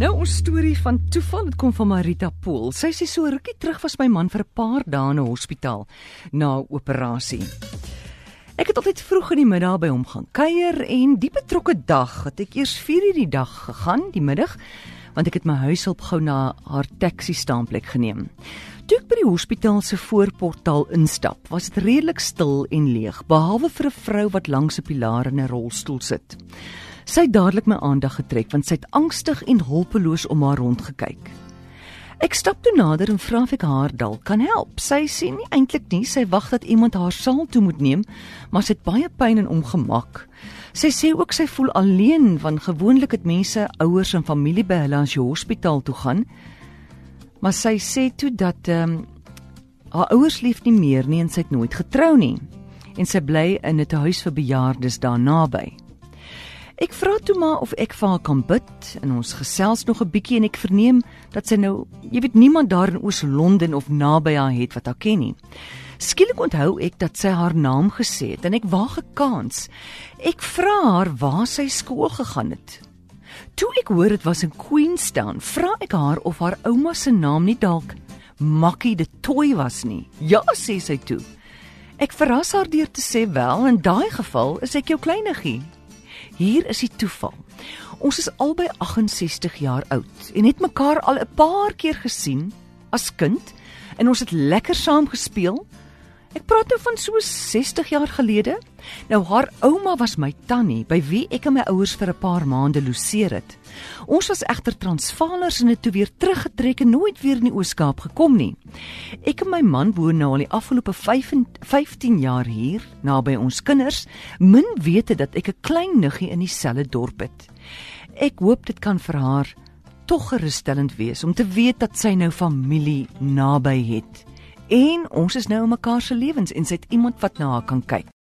Nou ons storie van toeval, dit kom van Marita Pool. Sy sê so rukkie terug was my man vir 'n paar dae in 'n hospitaal na 'n operasie. Ek het altyd vroeg in die middag by hom gaan kuier en die betrokke dag het ek eers 4:00 die dag gegaan, die middag, want ek het my huishulp gou na haar taxi staanplek geneem. Toe ek by die hospitaal se voorportaal instap, was dit redelik stil en leeg, behalwe vir 'n vrou wat langs 'n pilaar in 'n rolstoel sit. Sy het dadelik my aandag getrek want sy het angstig en hulpeloos om haar rond gekyk. Ek stap toe nader en vra of ek haar dalk kan help. Sy sê nie eintlik nie, sy wag dat iemand haar saal toe moet neem, maar sy het baie pyn en ongemak. Sy sê ook sy voel alleen want gewoonlik het mense ouers en familie by hulle as jy hospitaal toe gaan. Maar sy sê toe dat ehm um, haar ouers lief nie meer nie en sy het nooit getrou nie en sy bly in 'n huis vir bejaardes daar naby. Ek vra toe maar of ek vir haar kan bid en ons gesels nog 'n bietjie en ek verneem dat sy nou, jy weet niemand daar in Oos-London of naby haar het wat haar ken nie. Skielik onthou ek dat sy haar naam gesê het en ek waag 'n kans. Ek vra haar waar sy skool gegaan het. Toe ek hoor dit was in Queenstown, vra ek haar of haar ouma se naam nie dalk Makkie de Toy was nie. Ja, sê sy toe. Ek verras haar deur te sê wel, in daai geval is ek jou kleiniggie. Hier is die toeval. Ons is albei 68 jaar oud en het mekaar al 'n paar keer gesien as kind en ons het lekker saam gespeel. Ek praat nou van so 60 jaar gelede. Nou haar ouma was my tannie by wie ek en my ouers vir 'n paar maande loseer het. Ons was egter Transvaalers en het toe weer teruggetrek en nooit weer in die Oos-Kaap gekom nie. Ek en my man woon nou al die afgelope 15 jaar hier naby ons kinders, min wete dat ek 'n klein niggie in dieselfde dorp het. Ek hoop dit kan vir haar tog gerusstellend wees om te weet dat sy nou familie naby het. En ons is nou in mekaar se lewens en sy het iemand wat na haar kan kyk.